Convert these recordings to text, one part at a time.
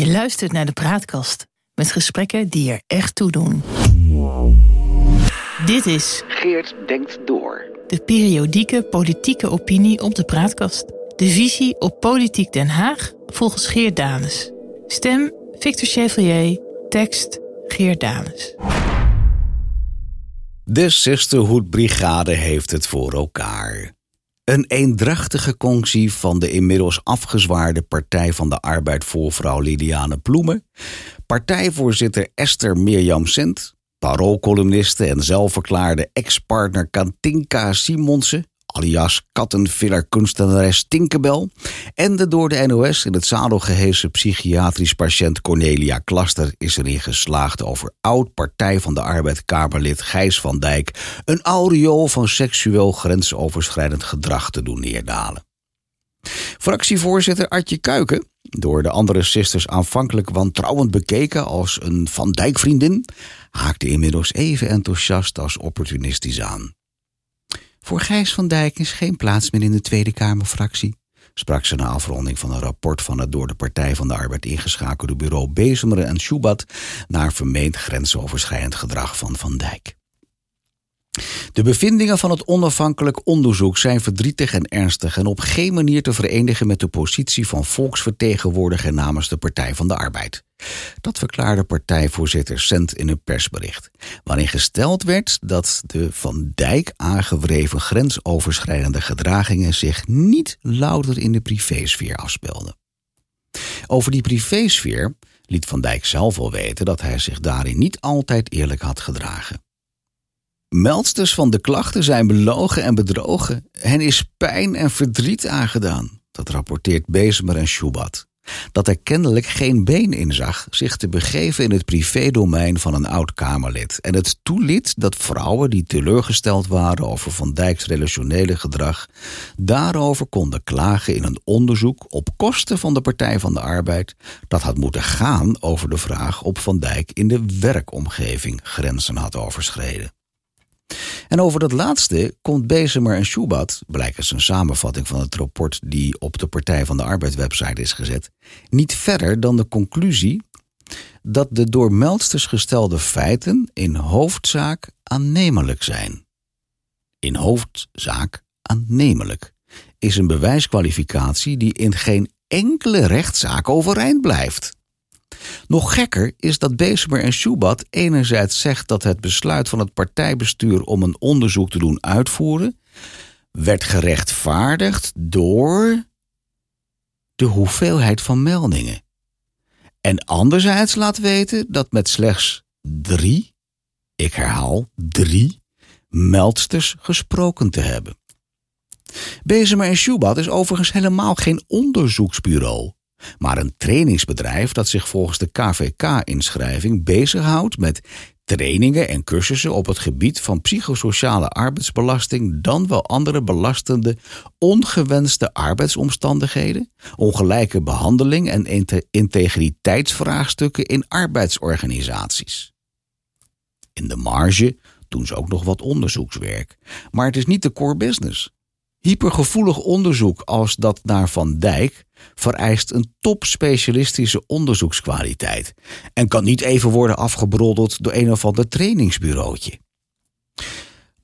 Je luistert naar de Praatkast met gesprekken die er echt toe doen. Dit is Geert denkt door. de periodieke politieke opinie op de Praatkast. De visie op Politiek Den Haag volgens Geert Danes. Stem Victor Chevalier, tekst Geert Danes. De Sisterhood Brigade heeft het voor elkaar. Een eendrachtige conctie van de inmiddels afgezwaarde Partij van de Arbeid voorvrouw Liliane Ploemen, partijvoorzitter Esther Mirjam Sent, paroolcolumniste en zelfverklaarde ex-partner Katinka Simonsen, alias kattenfiller-kunstenares Tinkerbell, en de door de NOS in het zadel gehesen psychiatrisch patiënt Cornelia Klaster is erin geslaagd over oud-partij van de Arbeid-Kamerlid Gijs van Dijk een aureool van seksueel grensoverschrijdend gedrag te doen neerdalen. Fractievoorzitter Artje Kuiken, door de andere sisters aanvankelijk wantrouwend bekeken als een Van Dijk vriendin, haakte inmiddels even enthousiast als opportunistisch aan. Voor Gijs van Dijk is geen plaats meer in de Tweede Kamerfractie, sprak ze na afronding van een rapport van het door de Partij van de Arbeid ingeschakelde bureau Bezemeren en Schubat naar vermeend grensoverschrijdend gedrag van Van Dijk. De bevindingen van het onafhankelijk onderzoek zijn verdrietig en ernstig en op geen manier te verenigen met de positie van volksvertegenwoordiger namens de Partij van de Arbeid. Dat verklaarde partijvoorzitter Sent in een persbericht, waarin gesteld werd dat de Van Dijk aangewreven grensoverschrijdende gedragingen zich niet louter in de privésfeer afspeelden. Over die privésfeer liet Van Dijk zelf wel weten dat hij zich daarin niet altijd eerlijk had gedragen. Meldsters van de klachten zijn belogen en bedrogen. Hen is pijn en verdriet aangedaan. Dat rapporteert Bezemer en Schubat. Dat er kennelijk geen been in zag zich te begeven in het privédomein van een oud Kamerlid. En het toeliet dat vrouwen die teleurgesteld waren over Van Dijks relationele gedrag. daarover konden klagen in een onderzoek op kosten van de Partij van de Arbeid. dat had moeten gaan over de vraag of Van Dijk in de werkomgeving grenzen had overschreden. En over dat laatste komt Bezemer en Schubat, blijkt uit een samenvatting van het rapport die op de Partij van de Arbeid website is gezet, niet verder dan de conclusie dat de door meldsters gestelde feiten in hoofdzaak aannemelijk zijn. In hoofdzaak aannemelijk is een bewijskwalificatie die in geen enkele rechtszaak overeind blijft. Nog gekker is dat Bezemer en Schubat enerzijds zegt dat het besluit van het partijbestuur om een onderzoek te doen uitvoeren werd gerechtvaardigd door de hoeveelheid van meldingen. En anderzijds laat weten dat met slechts drie, ik herhaal drie, meldsters gesproken te hebben. Bezemer en Schubat is overigens helemaal geen onderzoeksbureau maar een trainingsbedrijf dat zich volgens de KVK-inschrijving bezighoudt met trainingen en cursussen op het gebied van psychosociale arbeidsbelasting, dan wel andere belastende, ongewenste arbeidsomstandigheden, ongelijke behandeling en integriteitsvraagstukken in arbeidsorganisaties. In de marge doen ze ook nog wat onderzoekswerk, maar het is niet de core business. Hypergevoelig onderzoek als dat naar Van Dijk vereist een topspecialistische onderzoekskwaliteit en kan niet even worden afgebroddeld door een of ander trainingsbureautje.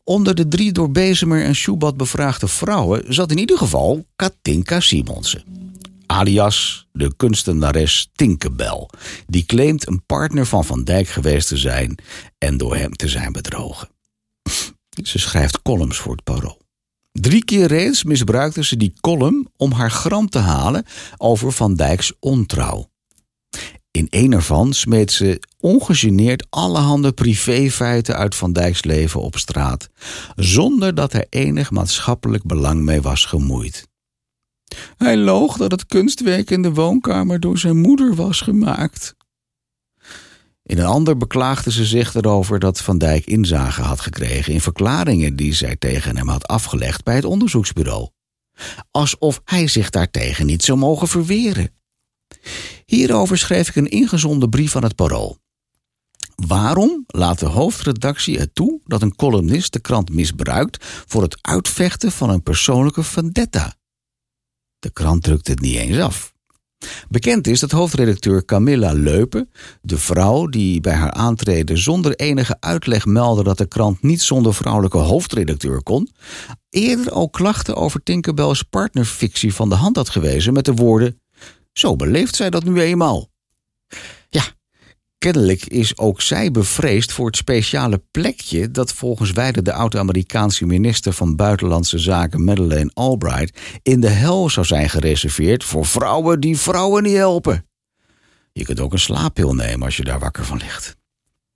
Onder de drie door Bezemer en Schubat bevraagde vrouwen zat in ieder geval Katinka Simonsen, alias de kunstenares Tinkerbell, die claimt een partner van Van Dijk geweest te zijn en door hem te zijn bedrogen. Ze schrijft columns voor het Parool. Drie keer reeds misbruikte ze die column om haar gram te halen over Van Dijks ontrouw. In een ervan smeet ze ongegeneerd allerhande privéfeiten uit Van Dijks leven op straat, zonder dat er enig maatschappelijk belang mee was gemoeid. Hij loog dat het kunstwerk in de woonkamer door zijn moeder was gemaakt. In een ander beklaagde ze zich erover dat Van Dijk inzage had gekregen in verklaringen die zij tegen hem had afgelegd bij het onderzoeksbureau. Alsof hij zich daartegen niet zou mogen verweren. Hierover schreef ik een ingezonden brief aan het parool. Waarom laat de hoofdredactie het toe dat een columnist de krant misbruikt voor het uitvechten van een persoonlijke vendetta? De krant drukt het niet eens af. Bekend is dat hoofdredacteur Camilla Leupen, de vrouw die bij haar aantreden zonder enige uitleg meldde dat de krant niet zonder vrouwelijke hoofdredacteur kon, eerder al klachten over Tinkerbell's partnerfictie van de hand had gewezen met de woorden: Zo beleeft zij dat nu eenmaal. Kennelijk is ook zij bevreesd voor het speciale plekje dat volgens wijde de oud-Amerikaanse minister van Buitenlandse Zaken Madeleine Albright in de hel zou zijn gereserveerd voor vrouwen die vrouwen niet helpen. Je kunt ook een slaappil nemen als je daar wakker van ligt.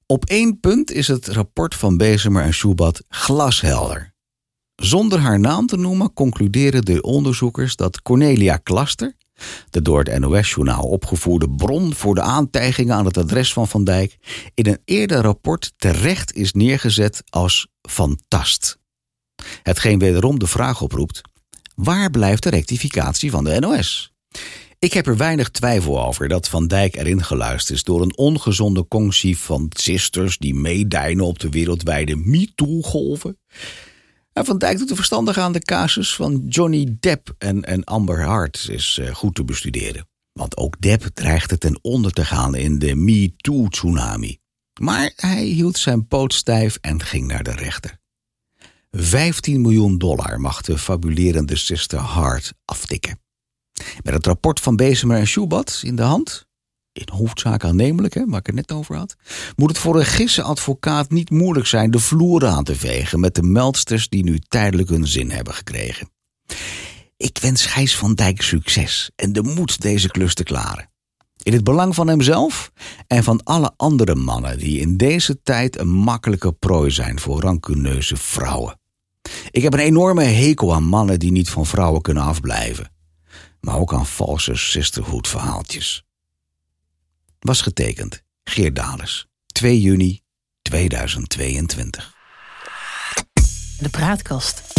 Op één punt is het rapport van Bezemer en Schubat glashelder. Zonder haar naam te noemen concluderen de onderzoekers dat Cornelia Klaster, de door het NOS-journaal opgevoerde bron voor de aantijgingen aan het adres van Van Dijk, in een eerder rapport terecht is neergezet als fantast. Hetgeen wederom de vraag oproept: waar blijft de rectificatie van de NOS? Ik heb er weinig twijfel over dat Van Dijk erin geluisterd is door een ongezonde conctie van sisters die meedijnen op de wereldwijde MeToo-golven. En Van Dijk doet er verstandig aan de casus van Johnny Depp en, Amber Hart is uh, goed te bestuderen. Want ook Depp dreigde ten onder te gaan in de MeToo-tsunami. Maar hij hield zijn poot stijf en ging naar de rechter. 15 miljoen dollar mag de fabulerende sister Hart aftikken. Met het rapport van Bezemer en Schubat in de hand in hoofdzaak aannemelijk, hè, waar ik het net over had, moet het voor een advocaat niet moeilijk zijn de vloer aan te vegen met de meldsters die nu tijdelijk hun zin hebben gekregen. Ik wens Gijs van Dijk succes en de moed deze klus te klaren. In het belang van hemzelf en van alle andere mannen die in deze tijd een makkelijke prooi zijn voor rancuneuze vrouwen. Ik heb een enorme hekel aan mannen die niet van vrouwen kunnen afblijven, maar ook aan valse sisterhood verhaaltjes was getekend Geert Dales, 2 juni 2022. De praatkast.